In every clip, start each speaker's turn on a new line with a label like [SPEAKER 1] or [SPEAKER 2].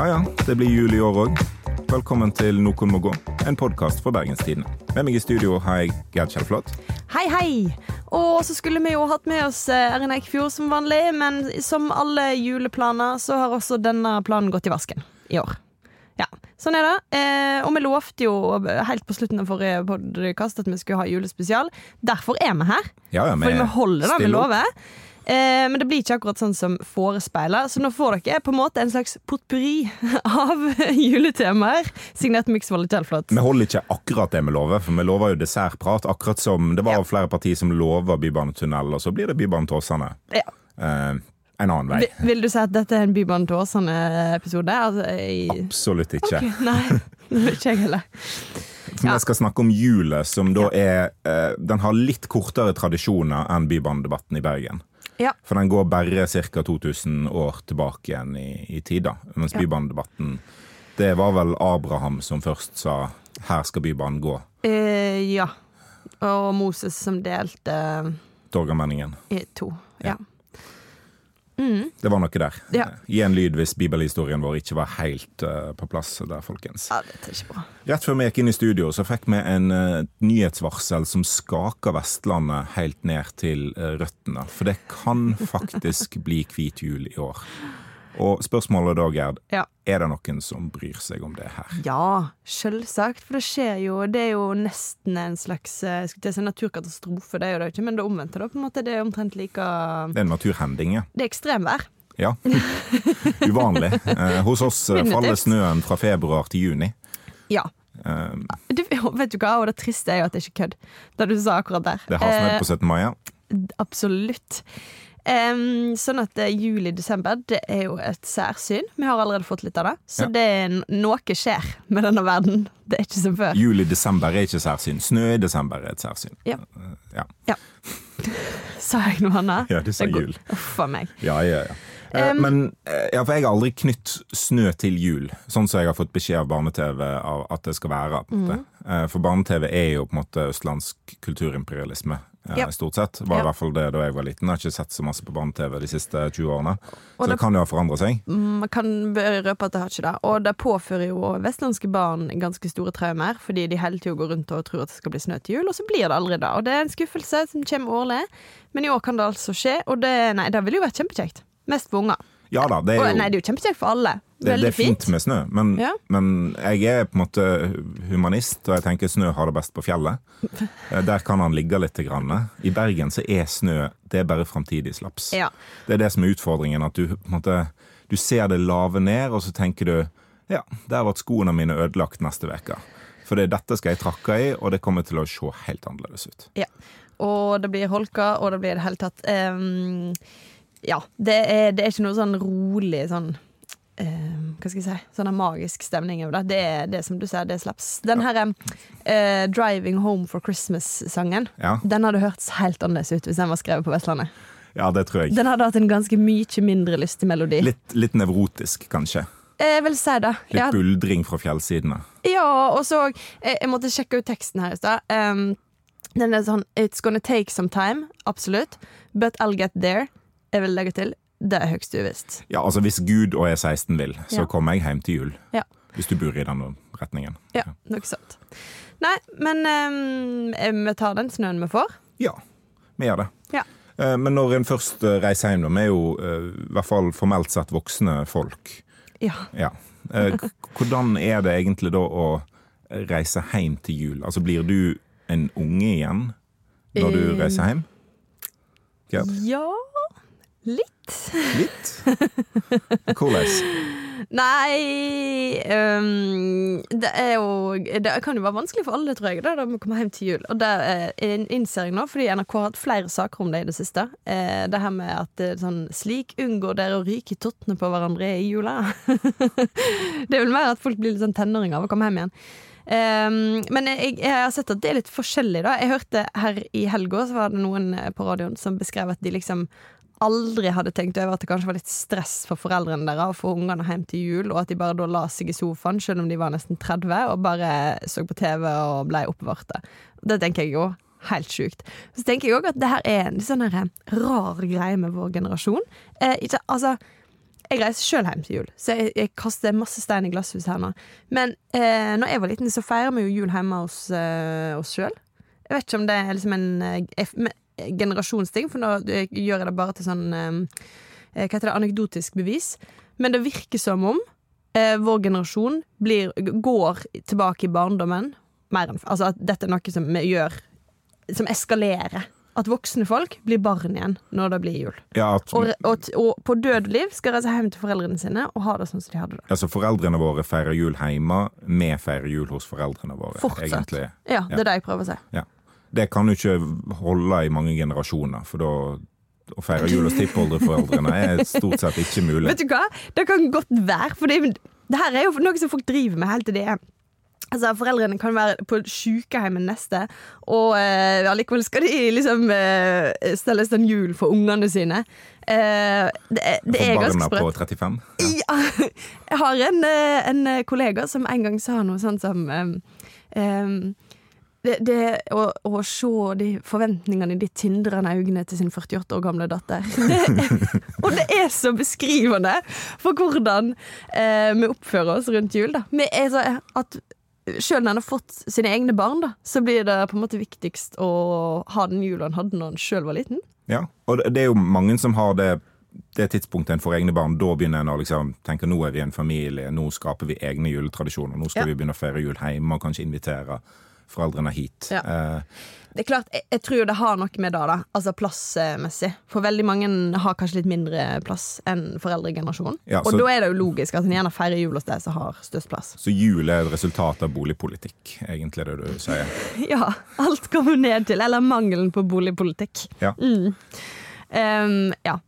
[SPEAKER 1] Ja ja, det blir jul i år òg. Velkommen til Noen må gå, en podkast for Bergenstidene. Med meg i studio har jeg Gerd Kjellflot.
[SPEAKER 2] Hei, hei! Og så skulle vi jo hatt med oss eh, Erin Eikfjord som vanlig, men som alle juleplaner så har også denne planen gått i vasken i år. Ja, sånn er det. Eh, og vi lovte jo helt på slutten av forrige podkast at vi skulle ha julespesial. Derfor er vi her.
[SPEAKER 1] Ja, ja,
[SPEAKER 2] Fordi vi holder det vi lover. Eh, men det blir ikke akkurat sånn som forespeiler, så nå får dere på en måte en slags potpurri av juletemaer. Signert Myksvold Kjellflot.
[SPEAKER 1] Vi holder ikke akkurat det vi lover, for vi lover jo dessertprat. Akkurat som det var
[SPEAKER 2] Ja.
[SPEAKER 1] flere partier som lover Bybanetunnel, og så blir det bybanetåsene til Åsane.
[SPEAKER 2] Ja.
[SPEAKER 1] Eh, en annen vei.
[SPEAKER 2] Vil, vil du si at dette er en Bybanen til Åsane-episode? Altså, jeg...
[SPEAKER 1] Absolutt ikke.
[SPEAKER 2] Okay, Nei, ikke jeg heller.
[SPEAKER 1] Vi
[SPEAKER 2] Ja.
[SPEAKER 1] Skal snakke om julet, som da er eh, Den har litt kortere tradisjoner enn Bybanedebatten i Bergen.
[SPEAKER 2] Ja.
[SPEAKER 1] For den går bare ca. 2000 år tilbake igjen i, i tid, da. Mens
[SPEAKER 2] Ja.
[SPEAKER 1] Bybanedebatten Det var vel Abraham som først sa 'her skal Bybanen gå'.
[SPEAKER 2] Eh, ja. Og Moses som delte
[SPEAKER 1] Torgallmenningen.
[SPEAKER 2] to.
[SPEAKER 1] Ja.
[SPEAKER 2] Ja. Mm.
[SPEAKER 1] Det var noe der.
[SPEAKER 2] Ja.
[SPEAKER 1] Gi en lyd hvis bibelhistorien vår ikke var helt uh, på plass der, folkens.
[SPEAKER 2] ja, dette er ikke bra.
[SPEAKER 1] Rett før vi gikk inn i studio, så fikk vi en uh, nyhetsvarsel som skaka Vestlandet helt ned til uh, røttene. For det kan faktisk bli hvit jul i år. Og spørsmålet da, Gerd,
[SPEAKER 2] Ja.
[SPEAKER 1] er det noen som bryr seg om det her?
[SPEAKER 2] Ja, selvsagt. For det skjer jo Det er jo nesten en slags eh, si, naturkatastrofe, det er jo det ikke, men det omvendte, da. på en måte Det er omtrent like
[SPEAKER 1] Det er en naturhending, ja.
[SPEAKER 2] Det er ekstremvær.
[SPEAKER 1] ja. Uvanlig. Eh, hos oss eh, faller snøen fra februar til juni.
[SPEAKER 2] Ja.
[SPEAKER 1] Um,
[SPEAKER 2] Du, vet du hva, og det triste er jo at det ikke er kødd, det du sa akkurat der.
[SPEAKER 1] det har snødd på 17. mai, ja.
[SPEAKER 2] Absolutt. Em, sånn at eh, juli-desember det er jo et særsyn. Vi har allerede fått litt av det. Så
[SPEAKER 1] Ja.
[SPEAKER 2] det er noe skjer med denne verden. Det er ikke som før.
[SPEAKER 1] Juli-desember er ikke særsyn. Snø i desember er et særsyn.
[SPEAKER 2] Ja.
[SPEAKER 1] Eh, ja.
[SPEAKER 2] Sa jeg noe annet?
[SPEAKER 1] Ja, du sa jul.
[SPEAKER 2] Uff a meg.
[SPEAKER 1] Ja, ja, ja.
[SPEAKER 2] Um,
[SPEAKER 1] Men ja, for jeg har aldri knytt snø til jul, sånn som jeg har fått beskjed av barne-TV av at det skal være. Eh, For barne-TV er jo på en måte østlandsk kulturimperialisme, eh,
[SPEAKER 2] Ja.
[SPEAKER 1] stort sett. Var
[SPEAKER 2] Ja.
[SPEAKER 1] i hvert fall det da jeg var liten. Jeg har ikke sett så masse på barne-TV de siste 20 årene.
[SPEAKER 2] Og
[SPEAKER 1] Så det
[SPEAKER 2] det-
[SPEAKER 1] kan jo ha forandra seg.
[SPEAKER 2] Man kan røpe at det har ikke det. Og det påfører jo vestlandske barn ganske store traumer, fordi de hele tida går rundt og tror at det skal bli snø til jul, og så blir det aldri det. Og det er en skuffelse som kommer årlig, men i år kan det altså skje, og det, nei, det ville jo vært kjempekjekt. Mest for unger.
[SPEAKER 1] Ja da, det er
[SPEAKER 2] Og,
[SPEAKER 1] jo
[SPEAKER 2] nei, det er jo kjempekjekt for alle.
[SPEAKER 1] Det, det er fint med snø, men,
[SPEAKER 2] Ja.
[SPEAKER 1] men jeg er på en måte humanist, og jeg tenker snø har det best på fjellet. Eh, Der kan han ligge litt. Grann. I Bergen så er snø det er bare framtidig slaps.
[SPEAKER 2] Ja.
[SPEAKER 1] Det er det som er utfordringen, at du, måte, du ser det lave ned, og så tenker du ja, der ble skoene mine ødelagt neste uke. For det, dette skal jeg trakke i, og det kommer til å se helt annerledes ut.
[SPEAKER 2] Ja. Og det blir holka, og det blir i det hele tatt um, Ja, det er, det er ikke noe sånn rolig sånn hva skal jeg si, sånn magisk stemning over det. Det er det som du sier, det er slaps. Den her eh, 'Driving Home for Christmas'-sangen,
[SPEAKER 1] Ja,
[SPEAKER 2] den hadde hørtes helt annerledes ut hvis den var skrevet på Vestlandet.
[SPEAKER 1] ja det tror jeg.
[SPEAKER 2] Den hadde hatt en ganske mye mindre lystig melodi.
[SPEAKER 1] Litt, litt nevrotisk, kanskje.
[SPEAKER 2] Jeg vil si det.
[SPEAKER 1] Litt
[SPEAKER 2] Ja,
[SPEAKER 1] buldring fra fjellsidene.
[SPEAKER 2] Ja, og så jeg, jeg måtte sjekke ut teksten her i stad. Um, den er sånn It's gonna take some time, absolutt. But I'll get there. Jeg vil legge til det er høyst uvisst.
[SPEAKER 1] Ja, altså Hvis Gud og E16 vil, så
[SPEAKER 2] Ja.
[SPEAKER 1] kommer jeg hjem til jul.
[SPEAKER 2] Ja.
[SPEAKER 1] Hvis du bor i den retningen.
[SPEAKER 2] Ja, noe sånt. Nei, men um, vi tar den snøen vi får.
[SPEAKER 1] Ja, vi gjør det.
[SPEAKER 2] Ja.
[SPEAKER 1] Eh, Men når en først reiser hjem, da, vi er jo i hvert fall formelt sett voksne folk.
[SPEAKER 2] Ja.
[SPEAKER 1] Ja. Hvordan er det egentlig da å reise hjem til jul? Altså Blir du en unge igjen når du reiser hjem? Ja,
[SPEAKER 2] ja Litt.
[SPEAKER 1] litt? Hvordan?
[SPEAKER 2] Nei um, Det er jo Det kan jo være vanskelig for alle, tror jeg, da, da vi kommer hjem til jul. Og det eh, innser jeg nå, fordi NRK har hatt flere saker om det i det siste. Eh, det her med at er sånn Slik unngår dere å ryke i tottene på hverandre i jula. det er vel mer at folk blir litt sånn tenåringer av å komme hjem igjen. Um, men jeg, jeg har sett at det er litt forskjellig, da. Jeg hørte her i helga, så var det noen eh, på radioen som beskrev at de liksom aldri hadde tenkt over at det kanskje var litt stress for foreldrene deres å få ungene hjem til jul, og at de bare da la seg i sofaen selv om de var nesten 30, og bare så på TV og ble oppvarte. Det tenker jeg jo helt sjukt. Så tenker jeg òg at det her er en sånn her rar greie med vår generasjon. Eh, ikke, altså jeg reiser sjøl hjem til jul, så jeg, jeg kaster masse stein i glasshuset her nå. Men eh, når jeg var liten, så feirer vi jo jul hjemme hos eh, oss sjøl. Jeg vet ikke om det er liksom en jeg, men- generasjonsting, for nå eh, gjør jeg det bare til sånn eh, Hva heter det, anekdotisk bevis. Men det virker som om eh, vår generasjon blir, går tilbake i barndommen mer enn Altså at dette er noe som vi gjør Som eskalerer. At voksne folk blir barn igjen når det blir jul.
[SPEAKER 1] Ja, at,
[SPEAKER 2] Og, og, og på død liv skal reise hjem til foreldrene sine og ha det sånn som de hadde det.
[SPEAKER 1] altså Foreldrene våre feirer jul hjemme, vi feirer jul hos foreldrene våre.
[SPEAKER 2] Fortsatt.
[SPEAKER 1] egentlig.
[SPEAKER 2] Ja, det er det jeg prøver å si.
[SPEAKER 1] Ja. Det kan jo ikke holde i mange generasjoner, for da å feire jul hos tippoldeforeldrene er stort sett ikke mulig.
[SPEAKER 2] Vet du hva? Det kan godt være, for det, det her er jo noe som folk driver med helt til det er Altså, Foreldrene kan være på sykehjemmet neste, og eh, allikevel skal de liksom eh, stelle en jul for ungene sine. Eh, det, er- det er
[SPEAKER 1] For
[SPEAKER 2] ganske
[SPEAKER 1] barna på 35. Ja.
[SPEAKER 2] Ja, jeg har en, eh, en kollega som en gang sa noe sånt som um, um, det, det å, å se de forventningene i de tindrende øynene til sin 48 år gamle datter. Det, og det er så beskrivende for hvordan eh, vi oppfører oss rundt jul. Da. Vi er så at selv når en har fått sine egne barn, da, så blir det på en måte viktigst å ha den jula en hadde når en sjøl var liten.
[SPEAKER 1] Ja, og det- det er jo mange som har det, det tidspunktet en får egne barn. Da begynner en å liksom tenke nå er vi en familie, nå skaper vi egne juletradisjoner. Nå skal
[SPEAKER 2] Ja.
[SPEAKER 1] vi begynne å feire jul hjemme og kanskje invitere foreldrene hit.
[SPEAKER 2] Ja.
[SPEAKER 1] Eh,
[SPEAKER 2] Det er klart, jeg, jeg tror det har noe med det, da. Altså plassmessig. For veldig mange har kanskje litt mindre plass enn foreldregenerasjonen.
[SPEAKER 1] Ja,
[SPEAKER 2] og da er det jo logisk at en gjerne feirer jul hos de som har størst plass.
[SPEAKER 1] så jul er et resultat av boligpolitikk, egentlig det du sier.
[SPEAKER 2] Ja, alt kommer ned til, eller mangelen på boligpolitikk.
[SPEAKER 1] Ja.
[SPEAKER 2] Mm. Um, ja.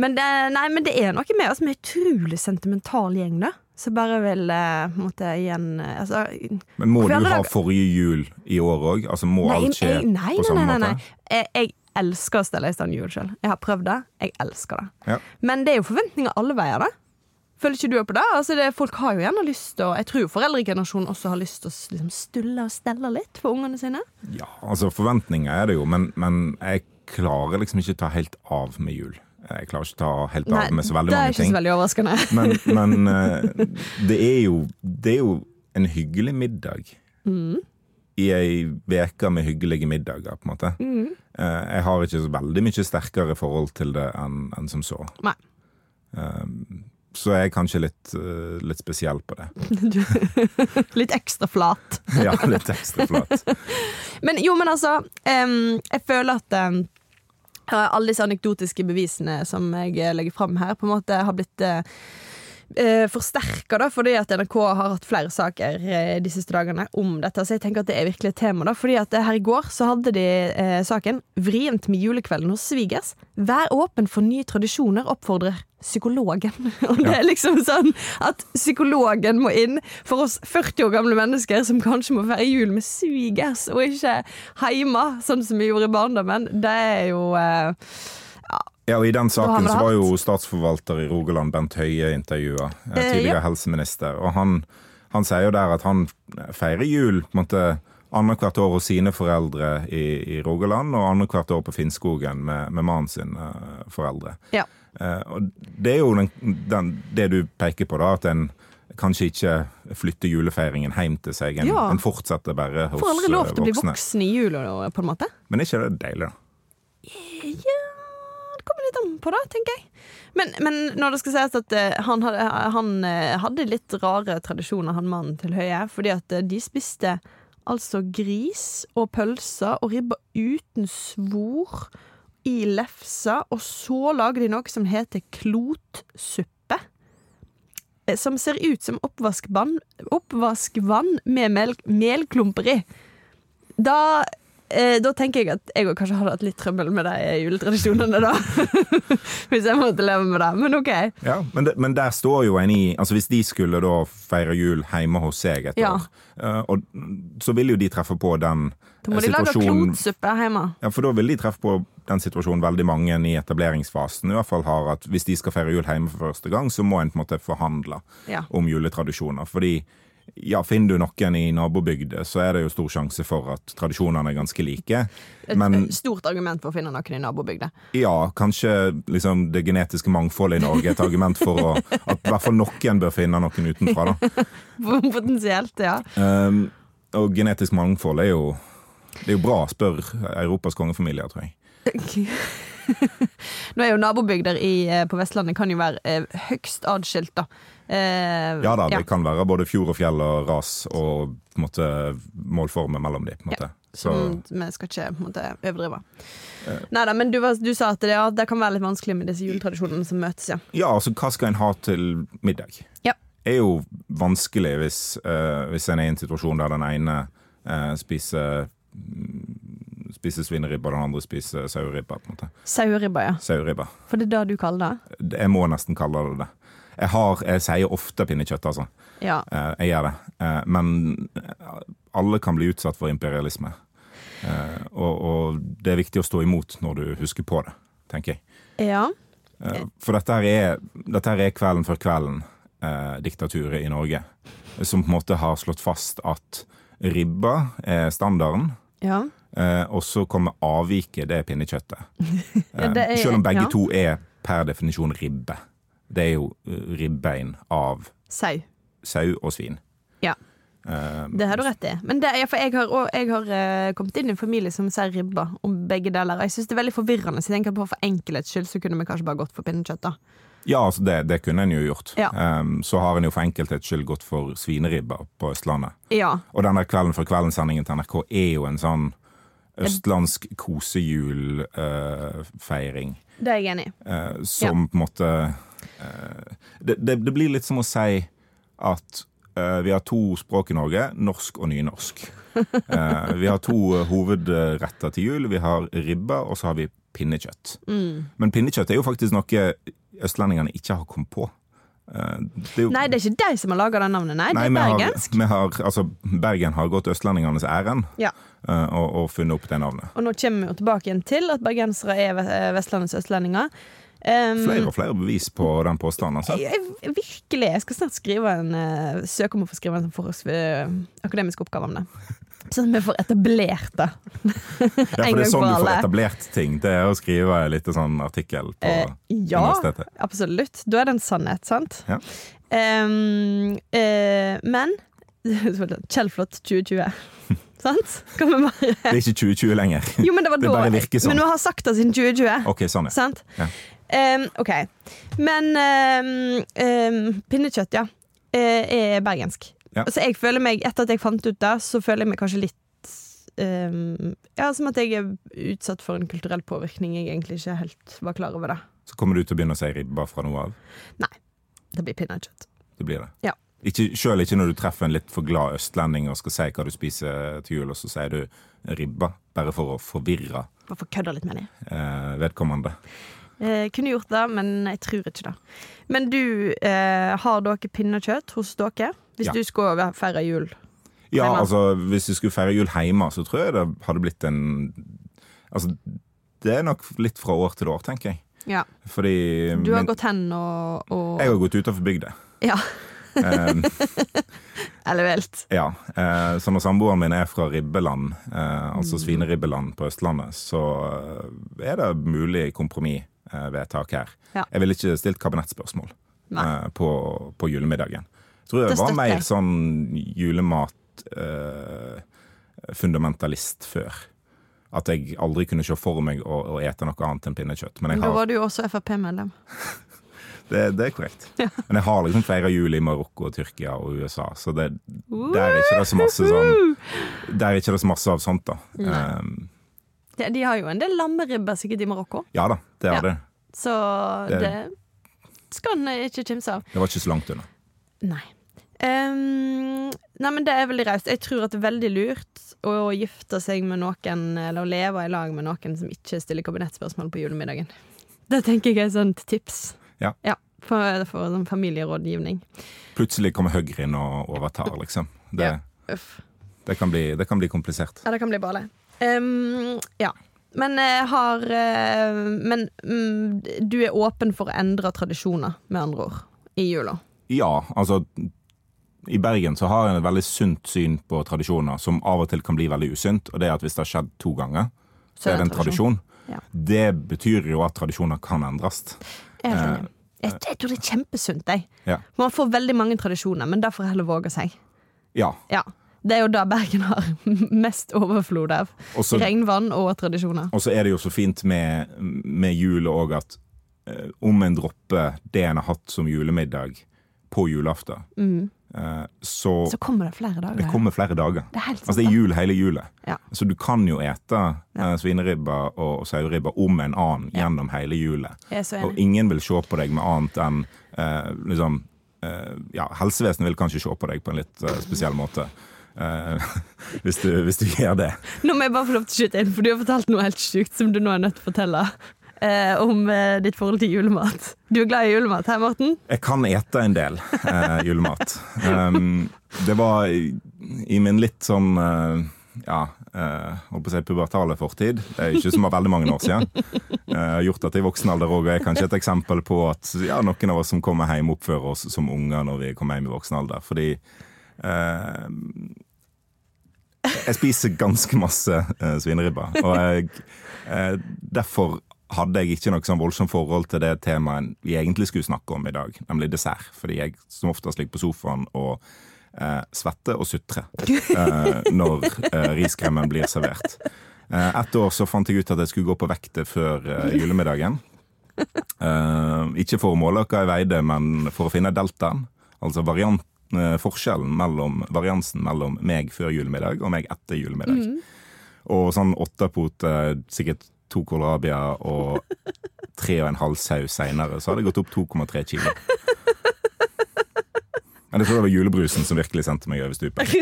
[SPEAKER 2] Men det, nei, men det er noe med oss. Vi er en utrolig sentimental gjeng, da. Så bare vil måtte igjen altså,
[SPEAKER 1] Men må du ha forrige jul i år òg? Altså, må
[SPEAKER 2] Nei,
[SPEAKER 1] alt skje
[SPEAKER 2] jeg, nei,
[SPEAKER 1] på
[SPEAKER 2] nei,
[SPEAKER 1] samme
[SPEAKER 2] nei, nei,
[SPEAKER 1] måte?
[SPEAKER 2] nei. Jeg, jeg elsker å stelle i stand jul sjøl. Jeg har prøvd det. Jeg elsker det.
[SPEAKER 1] Ja.
[SPEAKER 2] Men det er jo forventninger alle veier, da. Føler ikke du på det? Altså det folk har jo gjerne lyst til Jeg tror jo foreldregenerasjonen også har lyst til å liksom stulle og stelle litt for ungene sine.
[SPEAKER 1] Ja, altså forventninger er det jo, men, men jeg klarer liksom ikke å ta helt av med jul. Jeg klarer ikke ta helt av med så veldig mange ting.
[SPEAKER 2] det er ikke
[SPEAKER 1] ting.
[SPEAKER 2] så veldig overraskende.
[SPEAKER 1] Men, men eh, det, er jo, det er jo en hyggelig middag.
[SPEAKER 2] Mm.
[SPEAKER 1] I ei uke med hyggelige middager, på en måte.
[SPEAKER 2] Mm.
[SPEAKER 1] Eh, jeg har ikke så veldig mye sterkere forhold til det enn en som så.
[SPEAKER 2] Nei.
[SPEAKER 1] Um, så jeg er kanskje litt, eh, litt spesiell på det.
[SPEAKER 2] Litt ekstra flat.
[SPEAKER 1] Ja, litt ekstra flat.
[SPEAKER 2] Men jo, men altså um, Jeg føler at em, alle disse anekdotiske bevisene som jeg eh, legger fram her, på en måte har blitt eh, forsterka, da, fordi at NRK har hatt flere saker eh, de siste dagene om dette. Så jeg tenker at det er virkelig et tema. da Fordi at eh, her i går så hadde de eh, saken 'Vrient med julekvelden hos svigers'. Vær åpen for nye tradisjoner, oppfordrer psykologen. Og det er liksom sånn at psykologen må inn for oss 40 år gamle mennesker som kanskje må feire jul med svigers, og ikke hjemme, sånn som vi gjorde i barndommen. Det er jo eh,
[SPEAKER 1] Ja, og I den saken så var jo statsforvalter i Rogaland, Bent Høie, intervjua.
[SPEAKER 2] Eh,
[SPEAKER 1] Tidligere
[SPEAKER 2] ja.
[SPEAKER 1] helseminister. Og han, han sier jo der at han feirer jul på en måte annethvert år hos sine foreldre i, i Rogaland, og annethvert år på Finnskogen med, med mannen sin eh, foreldre.
[SPEAKER 2] Ja.
[SPEAKER 1] Eh, og det er jo den, den, det du peker på, da, at en kanskje ikke flytter julefeiringen hjem til seg. En,
[SPEAKER 2] Ja.
[SPEAKER 1] en fortsetter bare hos voksne.
[SPEAKER 2] Får aldri lov til å bli voksen i jula, på en måte.
[SPEAKER 1] Men er ikke det deilig, da?
[SPEAKER 2] Ja, litt an på det, tenker jeg. Men, men når det skal sies at uh, han, hadde, han uh, hadde litt rare tradisjoner, han mannen til Høie. Fordi at uh, de spiste altså gris og pølser og ribba uten svor i lefsa, og så lager de noe som heter klotsuppe. Som ser ut som oppvaskvann, oppvaskvann med mel, melklumper i. Da eh, da tenker jeg at jeg òg kanskje hadde hatt litt trøbbel med de juletradisjonene, da. Hvis jeg måtte leve med det. Men OK.
[SPEAKER 1] Ja, men, de, men der står jo en i Altså Hvis de skulle da feire jul hjemme hos seg et
[SPEAKER 2] Ja.
[SPEAKER 1] år, eh, og, så vil jo de treffe på den
[SPEAKER 2] Da må
[SPEAKER 1] eh,
[SPEAKER 2] de lage klotsuppe hjemme.
[SPEAKER 1] ja, For da vil de treffe på den situasjonen veldig mange i etableringsfasen i hvert fall har, at hvis de skal feire jul hjemme for første gang, så må en på en måte forhandle
[SPEAKER 2] Ja.
[SPEAKER 1] om juletradisjoner. Fordi Ja, finner du noen i nabobygda, så er det jo stor sjanse for at tradisjonene er ganske like.
[SPEAKER 2] Et stort argument for å finne noen i nabobygda.
[SPEAKER 1] ja, kanskje liksom det genetiske mangfoldet i Norge er et argument for å, at i hvert fall noen bør finne noen utenfra. da.
[SPEAKER 2] Potensielt, ja.
[SPEAKER 1] Um, og genetisk mangfold er jo Det er jo bra, spør Europas kongefamilier, tror jeg.
[SPEAKER 2] Nå er jo nabobygder i, eh, på Vestlandet kan jo være eh, høgst adskilt, da. Eh,
[SPEAKER 1] Ja da, det kan være både fjord og fjell og ras og på en måte målformer mellom de, på en måte. Så
[SPEAKER 2] Som vi skal ikke på en måte, overdrive. Neida, men du, du sa at det, ja, det kan være litt vanskelig med disse juletradisjonene som møtes, ja.
[SPEAKER 1] ja, altså hva skal en ha til middag?
[SPEAKER 2] Ja.
[SPEAKER 1] er jo vanskelig hvis, uh, hvis en er i en situasjon der den ene uh, spiser Spiser svineribba, den andre spiser saueribba. på en måte.
[SPEAKER 2] Saueribba, ja.
[SPEAKER 1] Saueribba.
[SPEAKER 2] For det er det du kaller det?
[SPEAKER 1] Jeg må nesten kalle det det. Jeg, har, jeg sier ofte pinnekjøtt, altså.
[SPEAKER 2] Ja.
[SPEAKER 1] Eh, jeg gjør det. Eh, men alle kan bli utsatt for imperialisme. Eh, og, og det er viktig å stå imot når du husker på det, tenker jeg.
[SPEAKER 2] ja.
[SPEAKER 1] Eh, For dette her er, dette her er kvelden før kvelden-diktaturet i Norge. Som på en måte har slått fast at ribba er standarden.
[SPEAKER 2] Ja.
[SPEAKER 1] Eh, og så kommer avviket, det er pinnekjøttet. Eh,
[SPEAKER 2] Det er-
[SPEAKER 1] selv om begge
[SPEAKER 2] ja.
[SPEAKER 1] to er per definisjon ribbe. Det er jo eh, ribbein av
[SPEAKER 2] Sau.
[SPEAKER 1] sau og svin.
[SPEAKER 2] Ja. Det har du rett i. Men det ja, jeg har, jeg har kommet inn i en familie som sier ribba om begge deler. Jeg syns det er veldig forvirrende. Så jeg tenker på For enkelhets skyld så kunne vi kanskje bare gått for pinnekjøtt. da
[SPEAKER 1] Ja, altså det, det kunne en jo gjort.
[SPEAKER 2] Ja.
[SPEAKER 1] Um, så har en jo for enkelthets skyld gått for svineribba på Østlandet.
[SPEAKER 2] Ja.
[SPEAKER 1] Og den der Kvelden for kvelden-sendingen til NRK er jo en sånn østlandsk kosejulfeiring.
[SPEAKER 2] Det er jeg enig i.
[SPEAKER 1] Uh, som på en måte uh, det, det, det blir litt som å si at eh, vi har to språk i Norge, norsk og nynorsk. Eh, vi har to eh, hovedretter til jul. Vi har ribba, og så har vi pinnekjøtt. Men pinnekjøtt er jo faktisk noe østlendingene ikke har kommet på. Eh, det jo,
[SPEAKER 2] Nei, det er ikke de som har laga det navnet, nei.
[SPEAKER 1] Nei,
[SPEAKER 2] det er
[SPEAKER 1] har,
[SPEAKER 2] bergensk.
[SPEAKER 1] vi har, altså, Bergen har gått østlendingenes ærend
[SPEAKER 2] Ja.
[SPEAKER 1] Eh, og, og funnet opp det navnet.
[SPEAKER 2] Og nå kommer vi jo tilbake igjen til at bergensere er Vestlandets østlendinger. Um,
[SPEAKER 1] Flere og flere bevis på den påstanden. Altså.
[SPEAKER 2] jeg, jeg, virkelig. Jeg skal snart skrive en uh, søke om å få skrive en sånn eh, akademisk oppgave om det. Sånn at vi får etablert det.
[SPEAKER 1] Ja, for det er sånn du får etablert ting. Det er å skrive en liten sånn artikkel på
[SPEAKER 2] uh, ja,
[SPEAKER 1] universitetet.
[SPEAKER 2] absolutt. Da er det en sannhet, sant?
[SPEAKER 1] Ja.
[SPEAKER 2] Um, uh, men Kjellflot 2020. sant? Kan vi bare
[SPEAKER 1] Det er ikke 2020 lenger.
[SPEAKER 2] Jo, men det var
[SPEAKER 1] Det
[SPEAKER 2] da.
[SPEAKER 1] virker sånn.
[SPEAKER 2] Men vi har sagt det siden 2020.
[SPEAKER 1] Ok, sånn, ja.
[SPEAKER 2] Sant?
[SPEAKER 1] Ja.
[SPEAKER 2] Um, OK. Men um, um, pinnekjøtt, ja. eh, Er bergensk.
[SPEAKER 1] Ja.
[SPEAKER 2] Så jeg føler meg, etter at jeg fant ut det, så føler jeg meg kanskje litt Ja, som at jeg er utsatt for en kulturell påvirkning jeg egentlig ikke helt var klar over det.
[SPEAKER 1] Så kommer du til å begynne å si ribba fra nå av. Nei.
[SPEAKER 2] Det blir pinnekjøtt.
[SPEAKER 1] Det blir det.
[SPEAKER 2] Ja.
[SPEAKER 1] Ikke, selv ikke når du treffer en litt for glad østlending og skal si hva du spiser til jul, og så sier du ribba, bare for å forvirre
[SPEAKER 2] Bare for å kødde litt med dem.
[SPEAKER 1] eh, vedkommende.
[SPEAKER 2] Eh, kunne gjort det, men jeg tror ikke det. Men du, eh, har dere pinnekjøtt hos dere? Hvis
[SPEAKER 1] Ja.
[SPEAKER 2] du skulle feire jul?
[SPEAKER 1] Ja,
[SPEAKER 2] Hjemme.
[SPEAKER 1] altså, hvis du skulle feire jul hjemme, så tror jeg det hadde blitt en Altså, det er nok litt fra år til år, tenker jeg.
[SPEAKER 2] Ja.
[SPEAKER 1] Fordi
[SPEAKER 2] Du har
[SPEAKER 1] min-
[SPEAKER 2] gått hen og, og
[SPEAKER 1] jeg har gått utenfor bygda.
[SPEAKER 2] Ja.
[SPEAKER 1] Eh,
[SPEAKER 2] Eller vilt.
[SPEAKER 1] Ja, eh, så når samboeren min er fra ribbeland, eh, altså svineribbeland på Østlandet, så eh, er det mulig kompromissvedtak her.
[SPEAKER 2] Ja.
[SPEAKER 1] Jeg ville ikke stilt kabinettspørsmål på, på julemiddagen. Jeg tror jeg
[SPEAKER 2] Det
[SPEAKER 1] var mer sånn julemat-fundamentalist før. At jeg aldri kunne se for meg å, å ete noe annet enn pinnekjøtt. Men
[SPEAKER 2] Men
[SPEAKER 1] jeg
[SPEAKER 2] da var du jo også Frp-medlem.
[SPEAKER 1] det, det er korrekt. Men jeg har liksom feira jul i Marokko, Tyrkia og USA, så det, der er ikke det så masse sånn Der er ikke det så masse av sånt, da. Um,
[SPEAKER 2] De, de har jo en del lammeribber sikkert i Marokko,
[SPEAKER 1] ja da, det har
[SPEAKER 2] Ja.
[SPEAKER 1] det.
[SPEAKER 2] så det,
[SPEAKER 1] Det-
[SPEAKER 2] skal en ikke kimse av.
[SPEAKER 1] Det var ikke så langt unna.
[SPEAKER 2] Nei. Um, nei, men det er veldig raust. Jeg tror at det er veldig lurt å gifte seg med noen, eller å leve i lag med noen som ikke stiller kabinettspørsmål på julemiddagen. Det tenker jeg er et sånt tips.
[SPEAKER 1] Ja.
[SPEAKER 2] for, for sånn familierådgivning.
[SPEAKER 1] Plutselig kommer Høyre inn og overtar, liksom. Det,
[SPEAKER 2] Ja.
[SPEAKER 1] Det, kan, bli, det kan bli komplisert.
[SPEAKER 2] Ja, det kan bli bale. Um, ja. Men jeg har eh, Men um, du er åpen for å endre tradisjoner, med andre ord, i jula?
[SPEAKER 1] Ja, altså I Bergen så har en et veldig sunt syn på tradisjoner, som av og til kan bli veldig usunt. Og det er at hvis det har skjedd to ganger, så er det en tradisjon.
[SPEAKER 2] Ja.
[SPEAKER 1] Det betyr jo at tradisjoner kan endres.
[SPEAKER 2] Jeg, er jeg, jeg tror det er kjempesunt. Jeg.
[SPEAKER 1] Ja.
[SPEAKER 2] Man får veldig mange tradisjoner, men det får heller våge seg.
[SPEAKER 1] ja.
[SPEAKER 2] Ja. Det er jo da Bergen har mest overflod av.
[SPEAKER 1] også,
[SPEAKER 2] Regnvann og tradisjoner.
[SPEAKER 1] Og så er det jo så fint med, med jul òg at eh, om en dropper det en har hatt som julemiddag på julaften, eh, så,
[SPEAKER 2] Mm. Så kommer det flere dager.
[SPEAKER 1] det kommer flere dager.
[SPEAKER 2] Det er helt sant.
[SPEAKER 1] Altså det er jul hele julet.
[SPEAKER 2] Ja.
[SPEAKER 1] Så du kan jo ete ja. svineribba og, og saueribba om en annen gjennom hele julet.
[SPEAKER 2] Så
[SPEAKER 1] Og ingen vil se på deg med annet enn eh, liksom eh, Ja, helsevesenet vil kanskje se på deg på en litt eh, spesiell måte. Eh, hvis, du, hvis du gjør det.
[SPEAKER 2] Nå må jeg bare få lov til å skyte inn, for du har fortalt noe helt sjukt som du nå er nødt til å fortelle. Eh, om eh, ditt forhold til julemat. Du er glad i julemat her, Morten?
[SPEAKER 1] Jeg kan ete en del eh, julemat. Um, det var i, i min litt sånn uh, ja, eh, holdt på å si pubertale fortid. Det er ikke så veldig mange år siden. Uh, gjort at i voksen alder òg er kanskje et eksempel på at ja, noen av oss som kommer hjem, oppfører oss som unger når vi kommer hjem i voksen alder. Fordi uh, jeg spiser ganske masse uh, svineribba. Og jeg, uh, derfor hadde jeg ikke noe sånn voldsomt forhold til det temaet vi egentlig skulle snakke om i dag, nemlig dessert. Fordi jeg som oftest ligger på sofaen og eh, svetter og sutrer eh, når eh, riskremen blir servert. Eh, ett år så fant jeg ut at jeg skulle gå på vektet før eh, julemiddagen. Eh, ikke for å måle hva jeg veide, men for å finne deltaen. Altså variant, eh, forskjellen mellom variansen mellom meg før julemiddag og meg etter julemiddag. Og sånn åttepot, eh, sikkert to kålrabier og tre og en halv sau seinere, så hadde jeg gått opp 2,3 kilo. Men jeg tror det var julebrusen som virkelig sendte meg over stupet.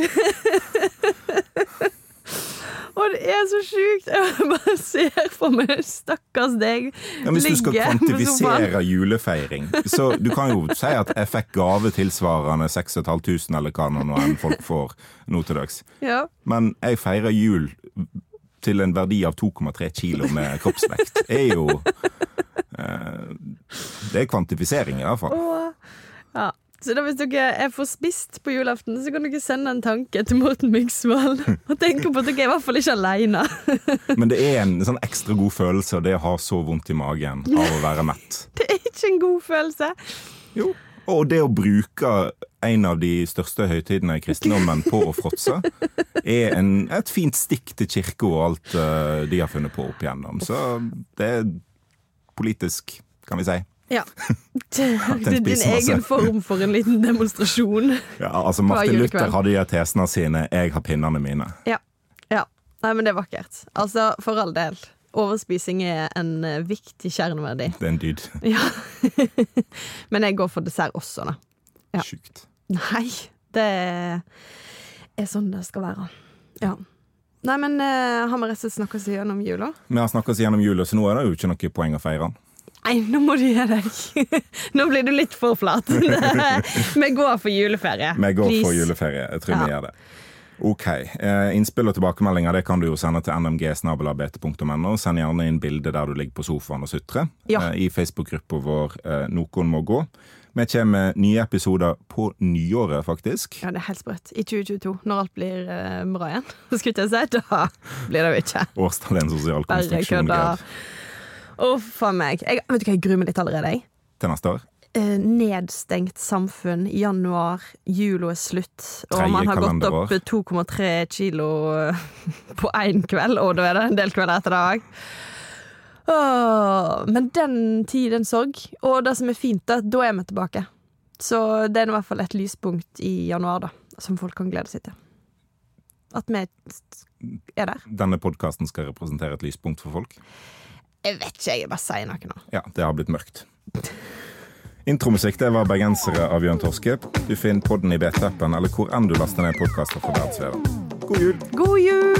[SPEAKER 2] Og det er så sjukt! Jeg bare ser for meg stakkars deg
[SPEAKER 1] Ja, men hvis du skal
[SPEAKER 2] ligge
[SPEAKER 1] kvantifisere julefeiring, så du kan jo si at jeg fikk gave tilsvarende 6500 eller hva nå enn folk får nå til dags.
[SPEAKER 2] Ja.
[SPEAKER 1] Men jeg feirer jul til en verdi av 2,3 kilo med kroppsvekt. er jo eh, Det er kvantifisering, i hvert fall.
[SPEAKER 2] Åh, ja. Så da hvis dere er for spist på julaften, så kan dere sende en tanke til Morten Myksvold og tenke på at dere er i hvert fall ikke alene.
[SPEAKER 1] Men det er en sånn ekstra god følelse og det å ha så vondt i magen av å være mett.
[SPEAKER 2] Det er ikke en god følelse.
[SPEAKER 1] Jo. Og det å bruke en av de største høytidene i kristendommen på å fråtse, er en, et fint stikk til kirka og alt uh, de har funnet på opp igjennom. Så det er politisk, kan vi si.
[SPEAKER 2] Ja. Din
[SPEAKER 1] er din
[SPEAKER 2] egen form for en liten demonstrasjon.
[SPEAKER 1] Ja, altså Martin
[SPEAKER 2] er
[SPEAKER 1] Luther hadde de tesene sine, jeg har pinnene mine.
[SPEAKER 2] Ja. ja. Nei, men det er vakkert. Altså, for all del. Overspising er en eh, viktig kjerneverdi.
[SPEAKER 1] Det er en dyd.
[SPEAKER 2] Ja. men jeg går for dessert også, da. Ja.
[SPEAKER 1] Sjukt.
[SPEAKER 2] Nei, det er sånn det skal være. Ja. Nei, men uh, har vi rett og slett snakka oss gjennom jula?
[SPEAKER 1] Vi har snakka oss gjennom jula, så nå er det jo ikke noe poeng å feire.
[SPEAKER 2] Nei, nå må du gi deg. Nå blir du litt for flat. Vi går for juleferie.
[SPEAKER 1] Vi går
[SPEAKER 2] Please.
[SPEAKER 1] for juleferie. Jeg tror
[SPEAKER 2] Ja.
[SPEAKER 1] vi gjør det. Ok. Eh, innspill og tilbakemeldinger det kan du jo sende til nmg.snabelabt.no. Send gjerne inn bilde der du ligger på sofaen og sutrer.
[SPEAKER 2] Ja.
[SPEAKER 1] Eh, I Facebook-gruppa vår eh, Noen må gå. Vi kommer med nye episoder på nyåret, faktisk.
[SPEAKER 2] Ja, det er helt sprøtt. I 2022, når alt blir bra igjen, skulle jeg si, da blir det jo ikke.
[SPEAKER 1] Årstall er en sosial
[SPEAKER 2] Bare
[SPEAKER 1] konstruksjon.
[SPEAKER 2] kødda. Uff a meg. Jeg, vet du hva, jeg gruer meg litt allerede, jeg.
[SPEAKER 1] Til neste år.
[SPEAKER 2] Eh, nedstengt samfunn, januar, jula er slutt, og man har gått opp 2,3 kilo eh, på én kveld, og da er det en del kvelder etter det òg. Men den tid, den sorg. Og det som er fint, da, da er vi tilbake. Så det er i hvert fall et lyspunkt i januar, da, som folk kan glede seg til. At vi er der.
[SPEAKER 1] Denne podkasten skal representere et lyspunkt for folk.
[SPEAKER 2] Jeg vet ikke, jeg bare sier noe nå.
[SPEAKER 1] Ja, det har blitt mørkt. Intromusikk det var 'Bergensere' av Bjørn Torske. Du finner podden i BT-appen eller hvor enn du laster ned podkaster fra verdensveven. God jul!
[SPEAKER 2] God jul!